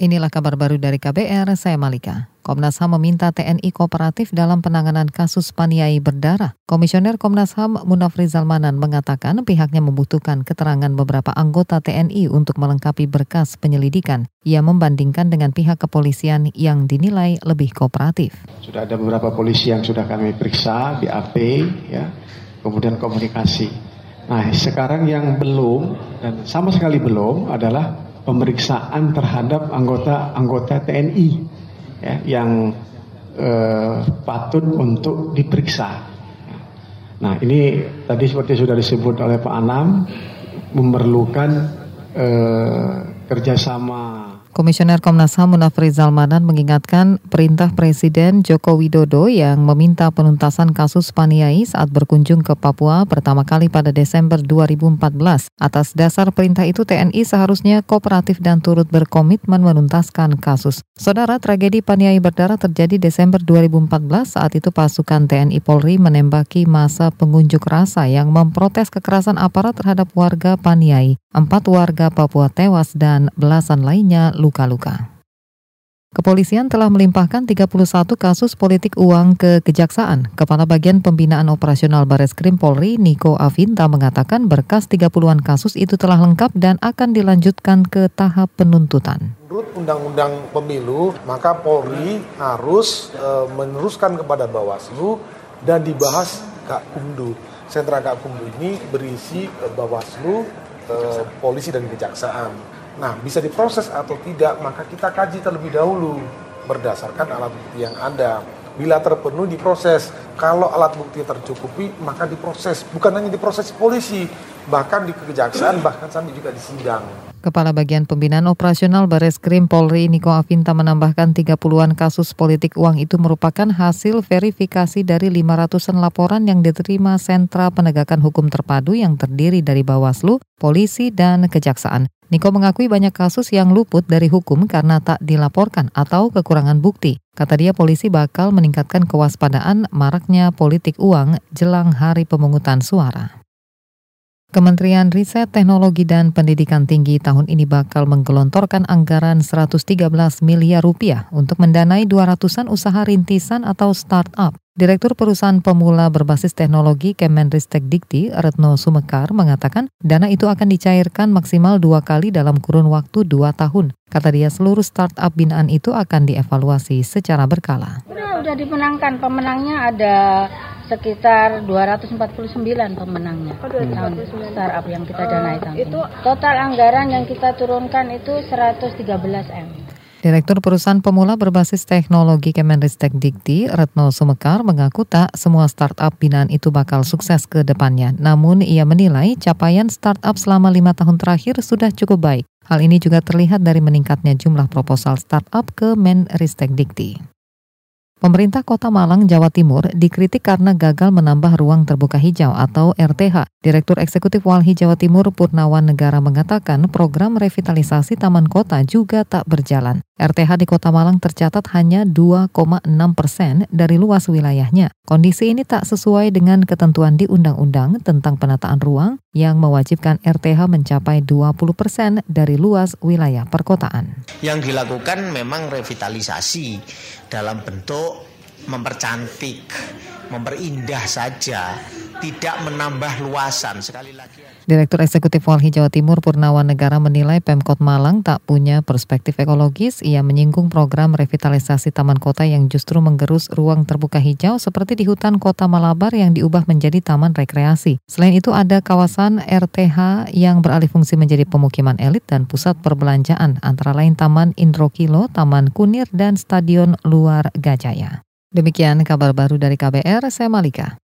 Inilah kabar baru dari KBR, saya Malika. Komnas HAM meminta TNI kooperatif dalam penanganan kasus paniai berdarah. Komisioner Komnas HAM Munafri Zalmanan mengatakan pihaknya membutuhkan keterangan beberapa anggota TNI untuk melengkapi berkas penyelidikan. Ia membandingkan dengan pihak kepolisian yang dinilai lebih kooperatif. Sudah ada beberapa polisi yang sudah kami periksa, BAP, ya, kemudian komunikasi. Nah, sekarang yang belum dan sama sekali belum adalah pemeriksaan terhadap anggota-anggota TNI ya, yang eh, patut untuk diperiksa. Nah ini tadi seperti sudah disebut oleh Pak Anam memerlukan eh, kerjasama Komisioner Komnas HAM Munafri Zalmanan mengingatkan perintah Presiden Joko Widodo yang meminta penuntasan kasus Paniai saat berkunjung ke Papua pertama kali pada Desember 2014. Atas dasar perintah itu TNI seharusnya kooperatif dan turut berkomitmen menuntaskan kasus. Saudara, tragedi Paniai berdarah terjadi Desember 2014 saat itu pasukan TNI Polri menembaki masa pengunjuk rasa yang memprotes kekerasan aparat terhadap warga Paniai. Empat warga Papua tewas dan belasan lainnya luka-luka. Kepolisian telah melimpahkan 31 kasus politik uang ke Kejaksaan. Kepala Bagian Pembinaan Operasional Bareskrim Polri, Niko Avinta, mengatakan berkas 30-an kasus itu telah lengkap dan akan dilanjutkan ke tahap penuntutan. Menurut Undang-Undang Pemilu, maka Polri harus e, meneruskan kepada Bawaslu dan dibahas Kak Kumdu. Sentra Kak Kumdu ini berisi e, Bawaslu, e, polisi dan kejaksaan Nah, bisa diproses atau tidak, maka kita kaji terlebih dahulu berdasarkan alat bukti yang ada. Bila terpenuhi diproses, kalau alat bukti tercukupi maka diproses. Bukan hanya diproses polisi, bahkan di kejaksaan, bahkan sampai juga di sidang. Kepala Bagian Pembinaan Operasional Bares Krim Polri Niko Avinta menambahkan 30-an kasus politik uang itu merupakan hasil verifikasi dari 500-an laporan yang diterima Sentra Penegakan Hukum Terpadu yang terdiri dari Bawaslu, Polisi, dan Kejaksaan. Niko mengakui banyak kasus yang luput dari hukum karena tak dilaporkan atau kekurangan bukti. Kata dia polisi bakal meningkatkan kewaspadaan maraknya politik uang jelang hari pemungutan suara. Kementerian Riset, Teknologi dan Pendidikan Tinggi tahun ini bakal menggelontorkan anggaran 113 miliar rupiah untuk mendanai 200-an usaha rintisan atau startup. Direktur Perusahaan Pemula Berbasis Teknologi Kemenristek Dikti, Retno Sumekar, mengatakan dana itu akan dicairkan maksimal dua kali dalam kurun waktu dua tahun. Kata dia, seluruh startup binaan itu akan dievaluasi secara berkala. Udah, udah dimenangkan, pemenangnya ada sekitar 249 pemenangnya oh, 249. startup yang kita danai tahun itu ini. Total anggaran yang kita turunkan itu 113 M. Direktur Perusahaan Pemula Berbasis Teknologi Kemenristek Dikti, Retno Sumekar, mengaku tak semua startup binaan itu bakal sukses ke depannya. Namun ia menilai capaian startup selama lima tahun terakhir sudah cukup baik. Hal ini juga terlihat dari meningkatnya jumlah proposal startup ke Menristek Dikti. Pemerintah Kota Malang, Jawa Timur dikritik karena gagal menambah ruang terbuka hijau atau RTH. Direktur Eksekutif Walhi Jawa Timur Purnawan Negara mengatakan program revitalisasi taman kota juga tak berjalan. RTH di Kota Malang tercatat hanya 2,6 persen dari luas wilayahnya. Kondisi ini tak sesuai dengan ketentuan di Undang-Undang tentang penataan ruang yang mewajibkan RTH mencapai 20 persen dari luas wilayah perkotaan. Yang dilakukan memang revitalisasi dalam bentuk mempercantik, memperindah saja, tidak menambah luasan sekali lagi. Direktur Eksekutif Walhi Jawa Timur Purnawan Negara menilai Pemkot Malang tak punya perspektif ekologis. Ia menyinggung program revitalisasi taman kota yang justru menggerus ruang terbuka hijau seperti di hutan kota Malabar yang diubah menjadi taman rekreasi. Selain itu ada kawasan RTH yang beralih fungsi menjadi pemukiman elit dan pusat perbelanjaan antara lain Taman Indrokilo, Taman Kunir, dan Stadion Luar Gajaya. Demikian kabar baru dari KBR, saya Malika.